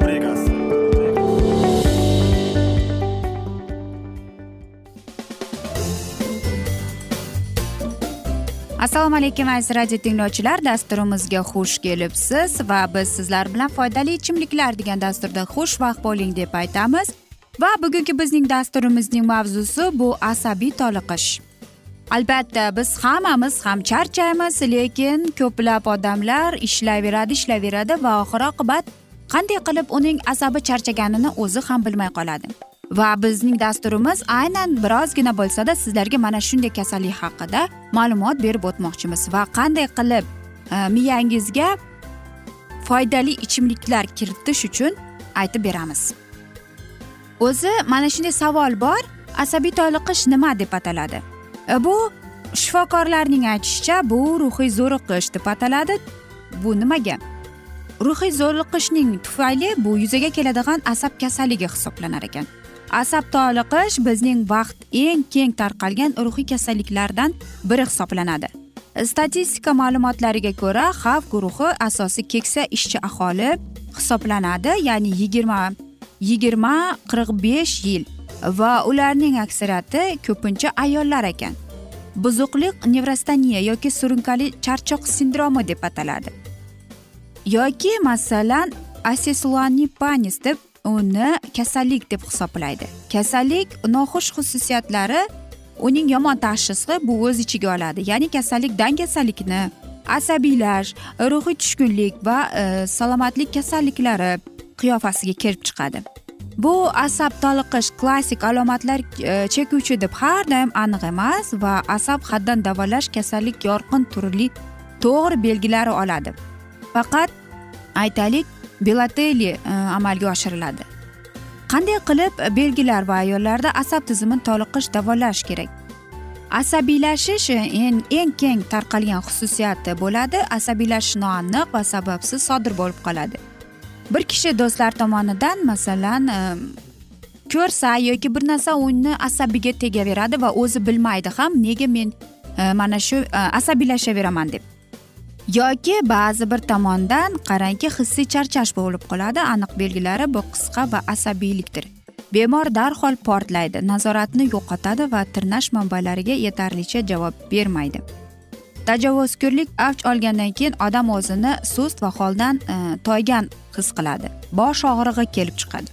rubrikasi assalomu alaykum aziz radio tinglovchilar. Dasturimizga xush kelibsiz va biz sizlar bilan foydali ichimliklar degan dasturda xushvaqt bo'ling deb aytamiz. Va bugungi bizning dasturimizning mavzusi bu asabiy toliqish. Albatta biz hammamiz ham charchaymiz lekin ko'plab odamlar ishlayveradi ishlayveradi va oxir oqibat qanday qilib uning asabi charchaganini o'zi ham bilmay qoladi. Va bizning dasturimiz aynan birozgina bo'lsada sizlarga mana shunday kasallik haqida ma'lumot berib o'tmoqchimiz. Va qanday qilib e, miyangizga foydali ichimliklar kiritish uchun aytib beramiz. O'zi mana shunday savol bor asabiy toliqish nima deb ataladi? E, bu shifokorlarning aytishicha bu ruhiy zo'riqish deb ataladi. Bu nimaga? Ruhiy zo'riqishning tufayli bu yuzaga keladigan asab kasalligi hisoblanar ekan. Asab toliqish bizning vaqt eng keng tarqalgan ruhiy kasalliklardan biri hisoblanadi. Statistika ma'lumotlariga ko'ra xavf guruhi asosiy keksa ishchi aholi hisoblanadi ya'ni yigirma yigirma qirq besh yil va ularning aksariyati ko'pincha ayollar ekan. Buzuqlik nevrostaniya yoki surunkali charchoq sindromi deb ataladi. Yoki masalan asesulanipanis deb uni kasallik deb hisoblaydi. Kasallik noxush xususiyatlari uning yomon tashxisi bu o'z ichiga oladi. Ya'ni kasallik dangasalikni asabiylash ruhiy tushkunlik va e, salomatlik kasalliklari qiyofasiga kelib chiqadi. Bu asab toliqish klassik alomatlar e, chekuvchi deb har doim aniq emas va asab haddan davolash kasallik yorqin turli to'g'ri belgilari oladi. Faqat aytaylik belateli e, amalga oshiriladi. Qanday qilib belgilar va ayollarda asab tizimini toliqish davolash kerak? Asabiylashish e, eng eng keng tarqalgan xususiyati bo'ladi. Asabiylashish noaniq va sababsiz sodir bo'lib qoladi. Bir kishi do'stlar tomonidan masalan e, ko'rsa yoki bir narsa uni asabiga tegaveradi va o'zi bilmaydi ham nega men mana shu asabiylashaveraman deb. Yoki ba'zi bir tomondan qarangki hissiy charchash bo'lib qoladi. Aniq belgilari bu qisqa va asabiylikdir. Bemor darhol portlaydi nazoratni yo'qotadi va tirnash manbalariga yetarlicha javob bermaydi. Tajovuzkorlik avj olgandan keyin odam o'zini sust va holdan e, toygan his qiladi. Bosh og'rig'i kelib chiqadi.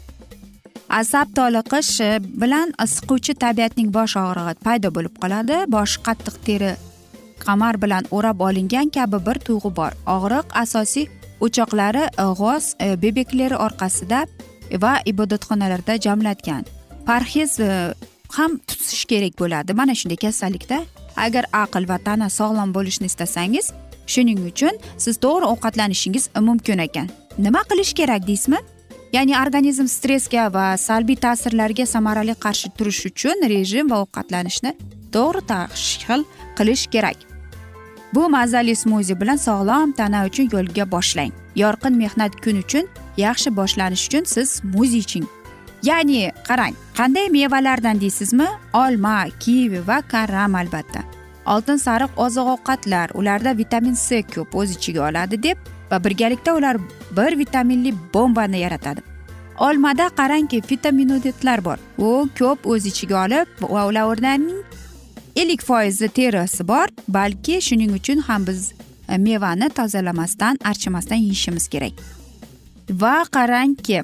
Asab toliqish e, bilan siquvchi tabiatning bosh og'rig'i paydo bo'lib qoladi. Bosh qattiq teri qamar bilan o'rab olingan kabi bir tuyg'u bor. Og'riq asosiy o'choqlari e, g'oz e, bebeklari orqasida va ibodatxonalarda jamlatgan. Parhez e, ham tutish kerak bo'ladi. Mana shunday kasallikda agar aql va tana sog'lom bo'lishni istasangiz shuning uchun siz to'g'ri ovqatlanishingiz mumkin ekan. Nima qilish kerak deysizmi? Ya'ni organizm stressga va salbiy ta'sirlarga samarali qarshi turish uchun rejim va ovqatlanishni to'g'ri tashkil qilish kerak. Bu mazali smuzi bilan sog'lom tana uchun yo'lga boshlang. Yorqin mehnat kun uchun yaxshi boshlanish uchun siz smuzi iching. Ya'ni qarang qanday mevalardan deysizmi? Olma kivi va karam albatta. Oltin sariq oziq ovqatlar ularda vitamin c ko'p o'z ichiga oladi deb va birgalikda ular bir vitaminli bombani yaratadi. Olmada qarangki vitaminodetlar bor. U ko'p o'z ichiga olib va ularning ellik foizi terisi bor balki shuning uchun ham biz e, mevani tozalamasdan archimasdan yeyishimiz kerak. Va qarangki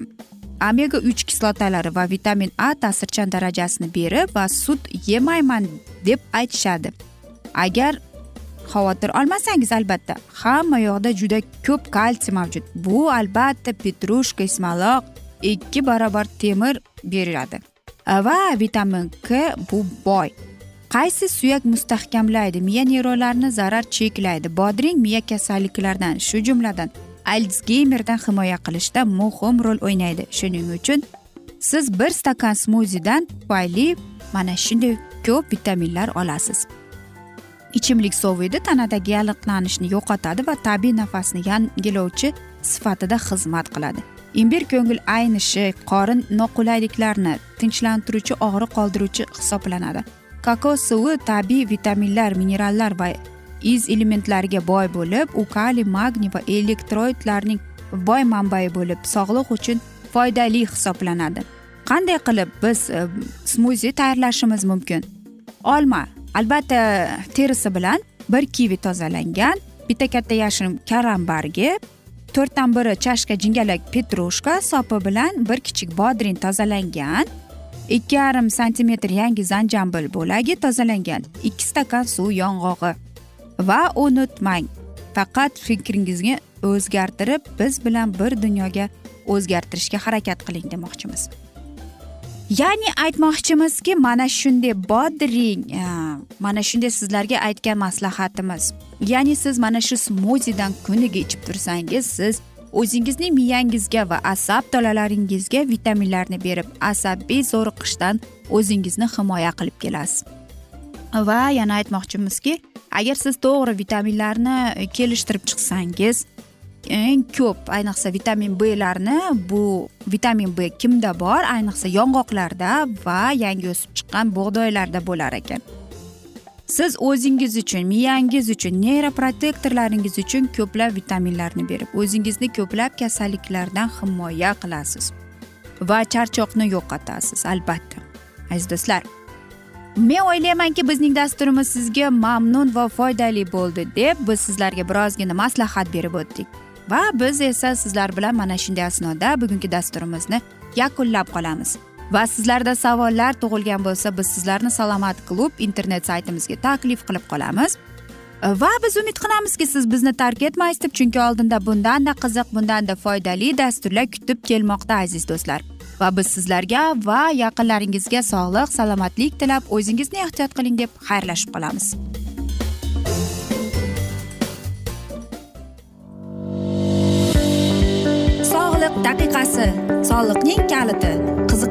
omega uch kislotalari va vitamin a ta'sirchan darajasini berib va sut yemayman deb aytishadi. Agar xavotir olmasangiz albatta hamma yoqda juda ko'p kalsiy mavjud. Bu albatta petrushka ismaloq ikki barobar temir beradi e, va vitamin k bu boy. Qaysi suyak mustahkamlaydi? Miya neyronlarini zarar cheklaydi. Bodring miya kasalliklaridan shu jumladan alsgeymerdan himoya qilishda muhim rol o'ynaydi. Shuning uchun siz bir stakan smuzidan tufayli mana shunday ko'p vitaminlar olasiz. Ichimlik soviydi tanadagi yalliqlanishni yo'qotadi va tabiiy nafasni yangilovchi sifatida xizmat qiladi. Imbir ko'ngil aynishi qorin noqulayliklarini tinchlantiruvchi og'riq qoldiruvchi hisoblanadi. Kakao suvi tabiiy vitaminlar minerallar va iz elementlariga boy bo'lib u kaliy magniy va elektroidlarning boy manbai bo'lib sog'liq uchun foydali hisoblanadi. Qanday qilib biz e, smuzi tayyorlashimiz mumkin? Olma albatta terisi bilan bir kivi tozalangan bitta katta yashil karambargi to'rtdan biri chashka jingalak petrushka sopi bilan bir kichik bodring tozalangan ikki yarim santimetr yangi zanjambil bo'lagi tozalangan. Ikki stakan suv yong'og'i. Va unutmang faqat fikringizni o'zgartirib biz bilan bir dunyoga o'zgartirishga harakat qiling demoqchimiz. Ya'ni aytmoqchimizki mana shunday bodring mana shunday sizlarga aytgan maslahatimiz. Ya'ni siz mana shu smuzidan kuniga ichib tursangiz siz o'zingizning miyangizga va asab tolalaringizga vitaminlarni berib asabiy zo'riqishdan o'zingizni himoya qilib kelasiz. Va yana aytmoqchimizki agar siz to'g'ri vitaminlarni kelishtirib chiqsangiz eng ko'p ayniqsa vitamin blarni bu vitamin b kimda bor? Ayniqsa yong'oqlarda va yangi o'sib chiqqan bug'doylarda bo'lar ekan. Siz o'zingiz uchun miyangiz uchun neyroprotektorlaringiz uchun ko'plab vitaminlarni berib o'zingizni ko'plab kasalliklardan himoya qilasiz va charchoqni yo'qotasiz albatta. Aziz do'stlar men o'ylaymanki bizning dasturimiz sizga mamnun va foydali bo'ldi deb biz sizlarga birozgina maslahat berib o'tdik. Va biz esa sizlar bilan mana shunday asnoda bugungi dasturimizni yakunlab qolamiz. Va sizlarda savollar tug'ilgan bo'lsa biz sizlarni salomat klub internet saytimizga taklif qilib qolamiz. E, va biz umid qilamizki siz bizni tark etmaysiz deb chunki oldinda bundanda qiziq bundanda foydali dasturlar kutib kelmoqda aziz do'stlar. Va biz sizlarga va yaqinlaringizga sog'lik salomatlik tilab o'zingizni ehtiyot qiling deb xayrlashib qolamiz. Sog'liq daqiqasi soliqning kaliti.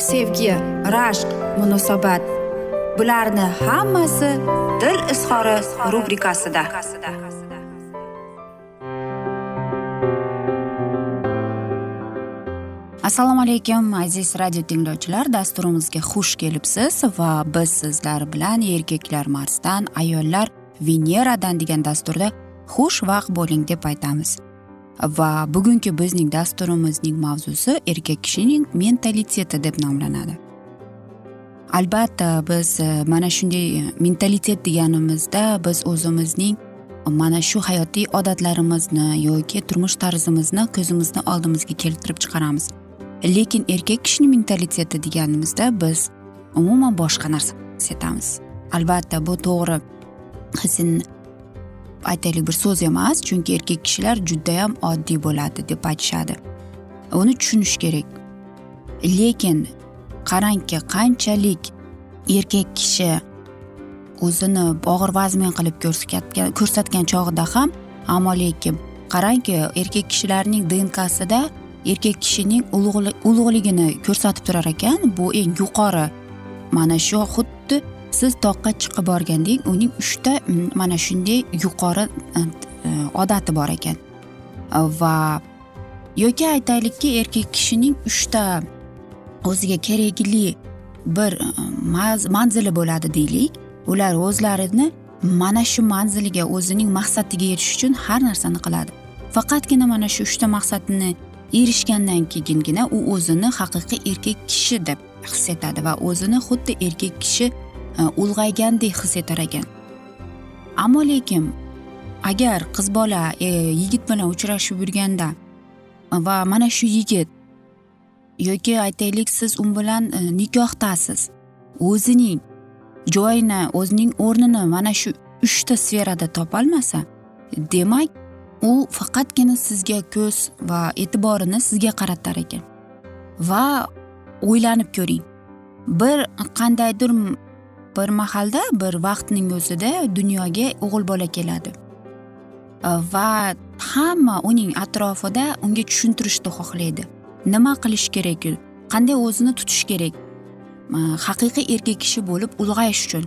sevgi rashq munosabat. Bularni hammasi dil izhori rubrikasida. Assalomu alaykum aziz radio tinglovchilar. Dasturimizga xush kelibsiz va biz sizlar bilan erkaklar marsdan ayollar veneradan degan dasturda xush vaqt bo'ling deb aytamiz. Va bugungi bizning dasturimizning mavzusi erkak kishining mentaliteti deb nomlanadi. Albatta biz e, mana shunday mentalitet deganimizda biz o'zimizning mana shu hayotiy odatlarimizni yoki turmush tarzimizni ko'zimizni oldimizga keltirib chiqaramiz. Lekin erkak kishini mentaliteti deganimizda biz umuman boshqa narsa his albatta bu to'g'ri. Sen aytaylik bir so'z emas chunki erkak kishilar judayam oddiy bo'ladi deb aytishadi. Uni tushunish kerak. Lekin qarangki qanchalik erkak kishi o'zini og'ir vazmin qilib ko'rsatgan ko'rsatgan chog'ida ham ammo lekin qarangki erkak kishilarning dnkasida erkak kishining ulug'ligini ko'rsatib turar ekan bu eng yuqori mana shu xuddi siz toqqa chiqib borgandek uning uchta mana shunday yuqori e, e, odati bor ekan. Va yoki aytaylikki erkak kishining uchta o'ziga kerakli bir e, manzili bo'ladi deylik. Ular o'zlarini mana shu manziliga o'zining maqsadiga erishish uchun har narsani qiladi. Faqatgina mana shu uchta maqsadini erishgandan keyingina u o'zini haqiqiy erkak kishi deb his etadi va o'zini xuddi erkak kishi Э, ulg'aygandek his etar ekan. Ammo lekin agar qiz bola e, yigit bilan uchrashib yurganda va mana shu yigit yoki aytaylik siz u bilan e, nikohdasiz o'zining joyini o'zining o'rnini mana shu uchta sferada topolmasa demak u faqatgina sizga ko'z va e'tiborini sizga qaratar ekan. Va o'ylanib ko'ring bir qandaydir bir mahalda bir vaqtning o'zida dunyoga o'g'il bola keladi. Va hamma uning atrofida unga tushuntirishni xohlaydi. Nima qilish kerak? Qanday o'zini tutish kerak? Haqiqiy erkak kishi bo'lib ulg'ayish uchun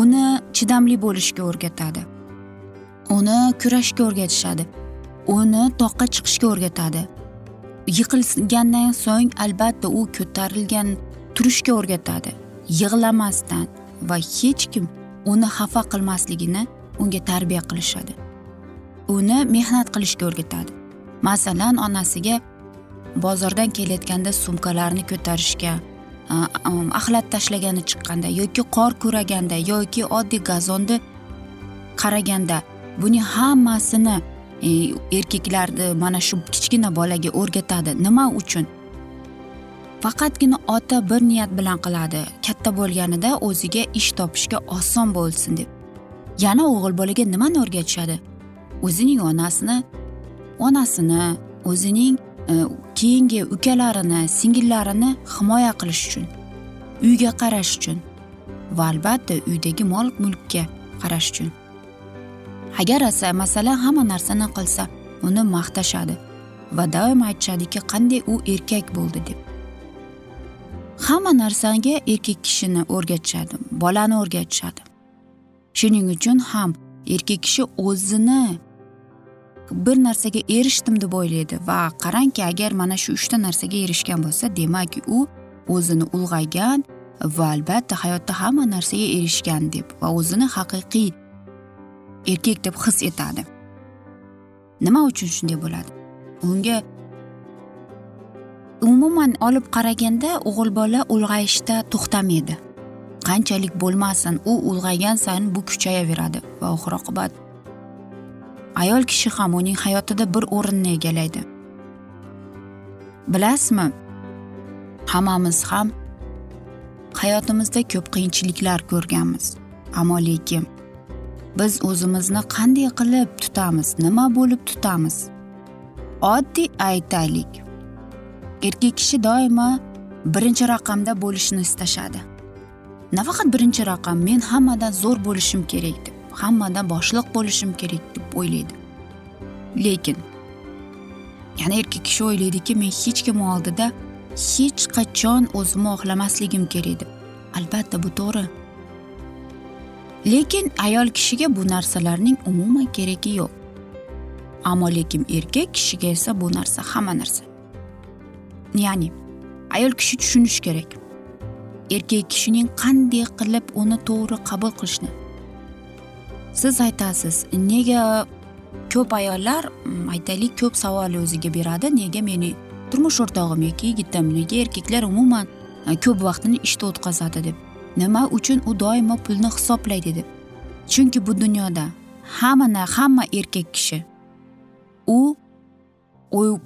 uni chidamli bo'lishga o'rgatadi. Uni kurashga o'rgatishadi. Uni toqqa chiqishga o'rgatadi. Yiqilgandan so'ng albatta u ko'tarilgan turishga o'rgatadi. Yig'lamasdan. Va hech kim uni xafa qilmasligini unga tarbiya qilishadi. Uni mehnat qilishga o'rgatadi. Masalan onasiga bozordan kelayotganda sumkalarni ko'tarishga axlat tashlagani chiqqanda yoki qor kuraganda yoki oddiy gazonni qaraganda buning hammasini e, erkaklarni mana shu kichkina bolaga o'rgatadi. Nima uchun? Faqatgina ota bir niyat bilan qiladi. Katta bo'lganida o'ziga ish topishga oson bo'lsin deb. Yana o'g'il bolaga nimani o'rgatishadi o'zining onasini onasini o'zining e, keyingi ukalarini singillarini himoya qilish uchun uyga qarash uchun va albatta uydagi mol mulkka qarash uchun. Agar esa masalan hamma narsani qilsa uni maqtashadi va doim aytishadiki qanday u erkak bo'ldi deb. Hamma narsaga erkak kishini o'rgatishadi bolani o'rgatishadi. Shuning uchun ham erkak kishi o'zini bir narsaga erishdim deb o'ylaydi va qarangki agar mana shu uchta narsaga erishgan bo'lsa demak u o'zini ulg'aygan va albatta hayotda hamma narsaga erishgan deb va o'zini haqiqiy erkak deb his etadi. Nima uchun shunday bo'ladi? Unga umuman olib qaraganda o'g'il bola ulg'ayishda to'xtamaydi. Qanchalik bo'lmasin u ulg'aygan sayin bu kuchayaveradi va oxir oqibat ayol kishi ham uning hayotida bir o'rinni egallaydi. Bilasizmi hammamiz ham hayotimizda ko'p qiyinchiliklar ko'rganmiz. Ammo lekin biz o'zimizni qanday qilib tutamiz nima bo'lib tutamiz? Oddiy aytaylik. Erkak kishi doimo birinchi raqamda bo'lishni istashadi. Nafaqat birinchi raqam men hammadan zo'r bo'lishim kerak deb hammadan boshliq bo'lishim kerak deb o'ylaydi. Lekin yana erkak kishi o'ylaydiki men hech kim oldida hech qachon o'zimni oqlamasligim kerak deb. Albatta bu to'g'ri. Lekin ayol kishiga bu narsalarning umuman keragi yo'q. Ammo lekin erkak kishiga esa bu narsa hamma narsa. Ya'ni ayol kishi tushunishi kerak. Erkak kishining qanday qilib uni to'g'ri qabul qilishni siz aytasiz nega ko'p ayollar mm, aytaylik ko'p savolni o'ziga beradi nega meni turmush o'rtog'im yoki yigitim nega erkaklar umuman e, ko'p vaqtini ishda o'tkazadi deb. Nima uchun u doimo pulni hisoblaydi deb. Chunki bu dunyoda hamma hamma erkak kishi u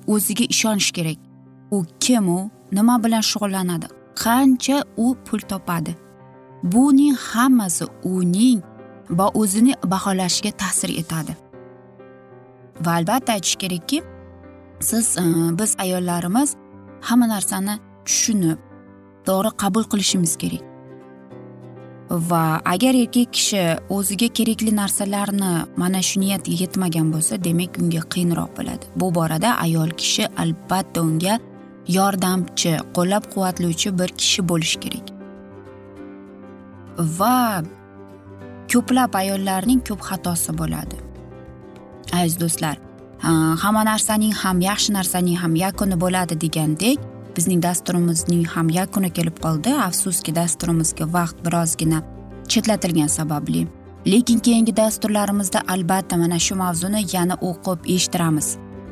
o'ziga ishonishi kerak. U kim u nima bilan shug'ullanadi qancha u pul topadi? Buning hammasi uning va o'zini baholashiga ta'sir etadi. Va albatta aytish kerakki siz e, biz ayollarimiz hamma narsani tushunib to'g'ri qabul qilishimiz kerak. Va agar erkak kishi o'ziga kerakli narsalarni mana shu niyatiga yetmagan bo'lsa demak unga qiyinroq bo'ladi. Bu borada ayol kishi albatta unga yordamchi qo'llab quvvatlovchi bir kishi bo'lishi kerak. Va ko'plab ayollarning ko'p xatosi bo'ladi. Aziz do'stlar hamma narsaning ham yaxshi narsaning ham yakuni bo'ladi degandek bizning dasturimizning ham yakuni kelib qoldi. Afsuski dasturimizga vaqt birozgina chetlatilgani sababli. Lekin keyingi dasturlarimizda albatta mana shu mavzuni yana o'qib eshittiramiz.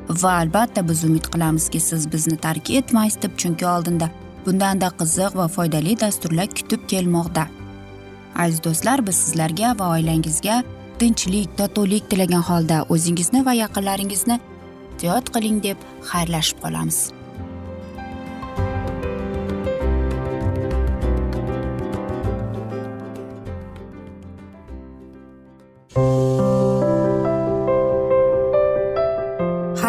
Va albatta biz umid qilamizki siz bizni tark etmaysiz deb chunki oldinda bundanda qiziq va foydali dasturlar kutib kelmoqda. Aziz do'stlar biz sizlarga va oilangizga tinchlik totuvlik tilagan holda o'zingizni va yaqinlaringizni ehtiyot qiling deb xayrlashib qolamiz.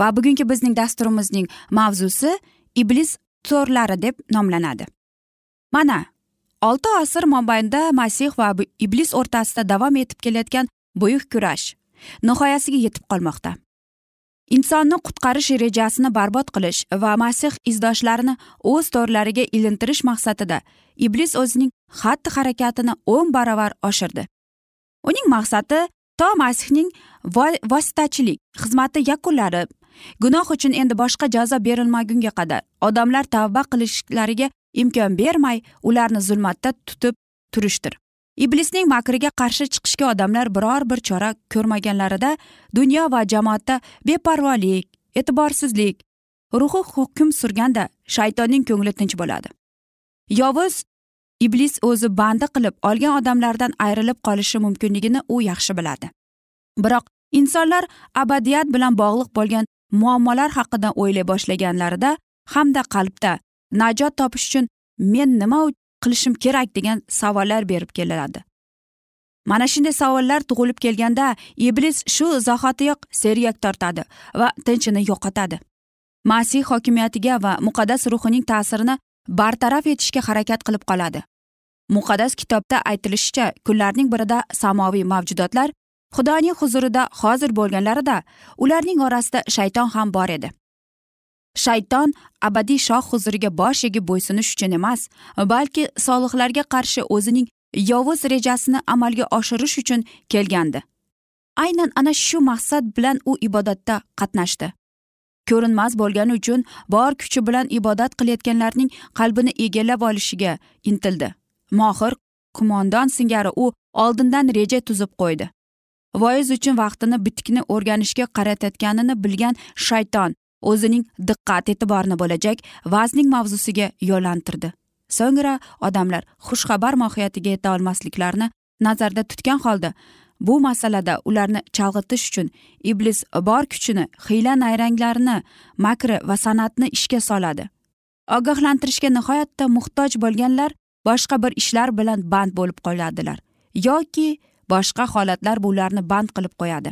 Va bugungi bizning dasturimizning mavzusi iblis to'rlari deb nomlanadi. Mana olti asr mobaynida masih va iblis o'rtasida davom etib kelayotgan buyuk kurash nihoyasiga yetib qolmoqda. Insonni qutqarish rejasini barbod qilish va masih izdoshlarini o'z to'rlariga ilintirish maqsadida iblis o'zining xatti harakatini o'n baravar oshirdi. Uning maqsadi to masihning vositachilik xizmati yakunlanib gunoh uchun endi boshqa jazo berilmagunga qadar. Odamlar tavba qilishlariga imkon bermay ularni zulmatda tutib turishdir. Iblisning makriga qarshi chiqishga odamlar biror bir chora ko'rmaganlarida dunyo va jamoatda beparvolik e'tiborsizlik ruhi hukm surganda shaytonning ko'ngli tinch bo'ladi. Yovuz iblis o'zi bandi qilib olgan odamlardan ayrilib qolishi mumkinligini u yaxshi biladi. Biroq insonlar abadiyat bilan bog'liq bo'lgan muammolar haqida o'ylay boshlaganlarida hamda qalbda najot topish uchun men nima qilishim kerak degan savollar berib keladi mana shunday savollar tug'ilib kelganda iblis shu zahotiyoq seryak tortadi va tinchini yo'qotadi. Masih hokimiyatiga va muqaddas ruhining ta'sirini bartaraf etishga harakat qilib qoladi. Muqaddas kitobda aytilishicha kunlarning birida samoviy mavjudotlar xudoning huzurida hozir bo'lganlarida ularning orasida shayton ham bor edi. Shayton abadiy shoh huzuriga bosh egib bo'ysunish uchun emas balki solihlarga qarshi o'zining yovuz rejasini amalga oshirish uchun kelgandi. Aynan ana shu maqsad bilan u ibodatda qatnashdi. Ko'rinmas bo'lgani uchun bor kuchi bilan ibodat qilayotganlarning qalbini egallab olishiga intildi. Mohir kumondan singari u oldindan reja tuzib qo'ydi. Voiz uchun vaqtini bitikni o'rganishga qaratayotganini bilgan shayton o'zining diqqat e'tiborini bo'lajak vazning mavzusiga yo'llantirdi. So'ngra odamlar xushxabar mohiyatiga yeta olmasliklarini nazarda tutgan holda bu masalada ularni chalg'itish uchun iblis bor kuchini hiyla nayranglarni makri va san'atni ishga soladi. Ogohlantirishga nihoyatda muhtoj bo'lganlar boshqa bir ishlar bilan band bo'lib qoladilar yoki boshqa holatlar ularni band qilib qo'yadi.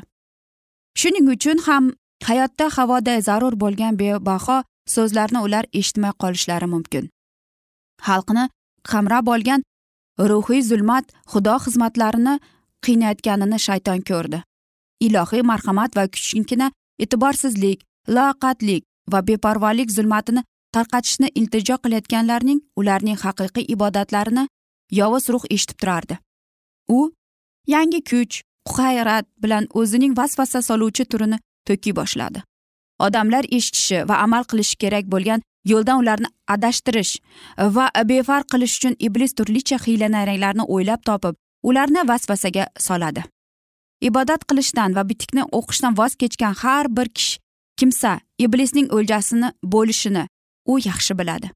Shuning uchun ham hayotda havoda zarur bo'lgan bebaho so'zlarni ular eshitmay qolishlari mumkin. Xalqni qamrab olgan ruhiy zulmat xudo xizmatlarini qiynayotganini shayton ko'rdi. Ilohiy marhamat va kichkina e'tiborsizlik loqatlik va beparvolik zulmatini tarqatishni iltijo qilayotganlarning ularning haqiqiy ibodatlarini yovuz ruh eshitib turardi. U yangi kuch quhayrat bilan o'zining vasvasa soluvchi turini to'kiy boshladi. Odamlar eshitishi va amal qilishi kerak bo'lgan yo'ldan ularni adashtirish va befarq qilish uchun iblis turlicha hiyla nayranglarni o'ylab topib ularni vasvasaga soladi. Ibodat qilishdan va bitikni o'qishdan voz kechgan har bir kishi kimsa iblisning o'ljasini bo'lishini u yaxshi biladi.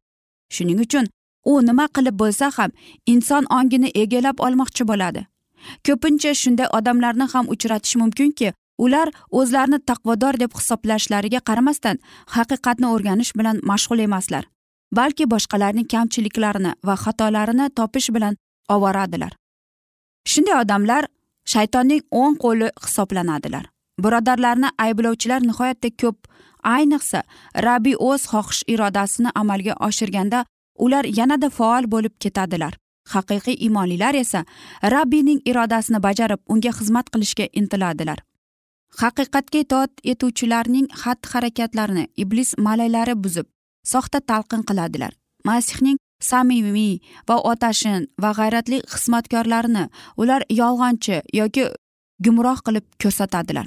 Shuning uchun u nima qilib bo'lsa ham inson ongini egallab olmoqchi bo'ladi. Ko'pincha shunday odamlarni ham uchratish mumkinki ular o'zlarini taqvodor deb hisoblashlariga qaramasdan haqiqatni o'rganish bilan mashg'ul emaslar balki boshqalarning kamchiliklarini va xatolarini topish bilan ovoradilar. Shunday odamlar shaytonning o'ng qo'li hisoblanadilar. Birodarlarni ayblovchilar nihoyatda ko'p ayniqsa rabbiy o'z xohish irodasini amalga oshirganda ular yanada faol bo'lib ketadilar. Haqiqiy imonlilar esa rabbiyning irodasini bajarib unga xizmat qilishga intiladilar. Haqiqatga itoat etuvchilarning xatti harakatlarini iblis malaylari buzib soxta talqin qiladilar. Masihning samimiy va otashin va g'ayratli xizmatkorlarini ular yolg'onchi yoki gumroh qilib ko'rsatadilar.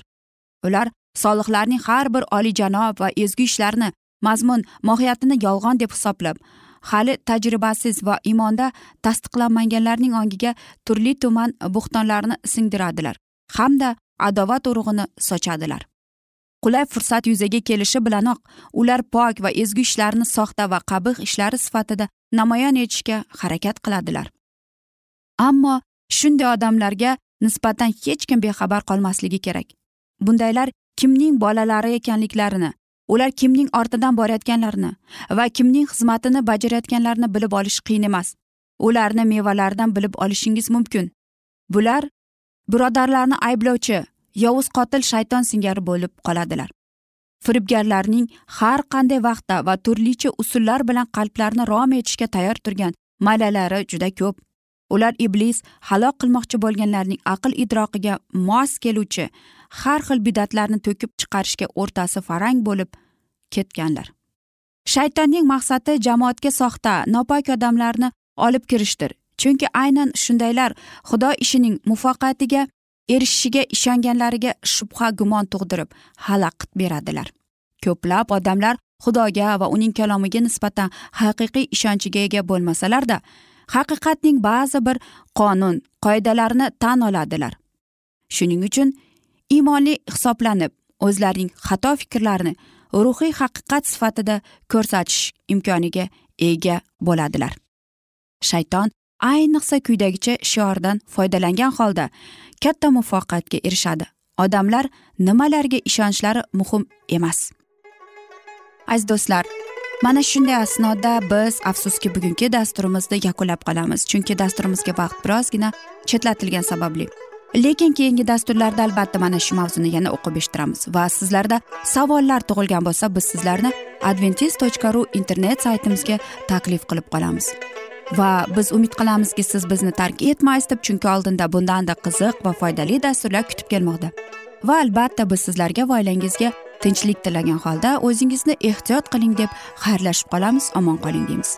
Ular solihlarning har bir oliyjanob va ezgu ishlarini mazmun mohiyatini yolg'on deb hisoblab hali tajribasiz va iymonda tasdiqlanmaganlarning ongiga turli tuman bo'xtonlarni singdiradilar hamda adovat urug'ini sochadilar. Qulay fursat yuzaga kelishi bilanoq ular pok va ezgu ishlarni soxta va qabih ishlari sifatida namoyon etishga harakat qiladilar. Ammo shunday odamlarga nisbatan hech kim bexabar qolmasligi kerak. Bundaylar kimning bolalari ekanliklarini ular kimning ortidan borayotganlarini va kimning xizmatini bajarayotganlarini bilib olish qiyin emas. Ularni mevalaridan bilib olishingiz mumkin. Bular birodarlarni ayblovchi yovuz qotil shayton singari bo'lib qoladilar. Firibgarlarning har qanday vaqtda va turlicha usullar bilan qalblarni rom etishga tayyor turgan malalari juda ko'p. Ular iblis halok qilmoqchi bo'lganlarning aql idroqiga mos keluvchi har xil bidatlarni to'kib chiqarishga o'rtasi farang bo'lib ketganlar. Shaytonning maqsadi jamoatga soxta nopok odamlarni olib kirishdir. Chunki aynan shundaylar xudo ishining muvaffaqiyatiga erishishiga ishonganlariga shubha gumon tug'dirib xalaqit beradilar. Ko'plab odamlar xudoga va uning kalomiga nisbatan haqiqiy ishonchiga ega bo'lmasalarda haqiqatning ba'zi bir qonun qoidalarini tan oladilar. Shuning uchun iymonli hisoblanib o'zlarining xato fikrlarini ruhiy haqiqat sifatida ko'rsatish imkoniga ega bo'ladilar. Shayton ayniqsa quyidagicha shiordan foydalangan holda katta muvaffaqiyatga erishadi. Odamlar nimalarga ishonchlari muhim emas. Aziz do'stlar mana shunday asnoda biz afsuski bugungi dasturimizni yakunlab qolamiz chunki dasturimizga vaqt birozgina chetlatilgani sababli. Lekin keyingi dasturlarda albatta mana shu mavzuni yana o'qib eshittiramiz. Va sizlarda savollar tug'ilgan bo'lsa biz sizlarni adventis tochka ru internet saytimizga taklif qilib qolamiz. Va biz umid qilamizki siz bizni tark etmaysiz deb chunki oldinda bundanda qiziq va foydali dasturlar kutib kelmoqda. Va albatta biz sizlarga va oilangizga tinchlik tilagan holda o'zingizni ehtiyot qiling deb xayrlashib qolamiz. Omon qoling deymiz.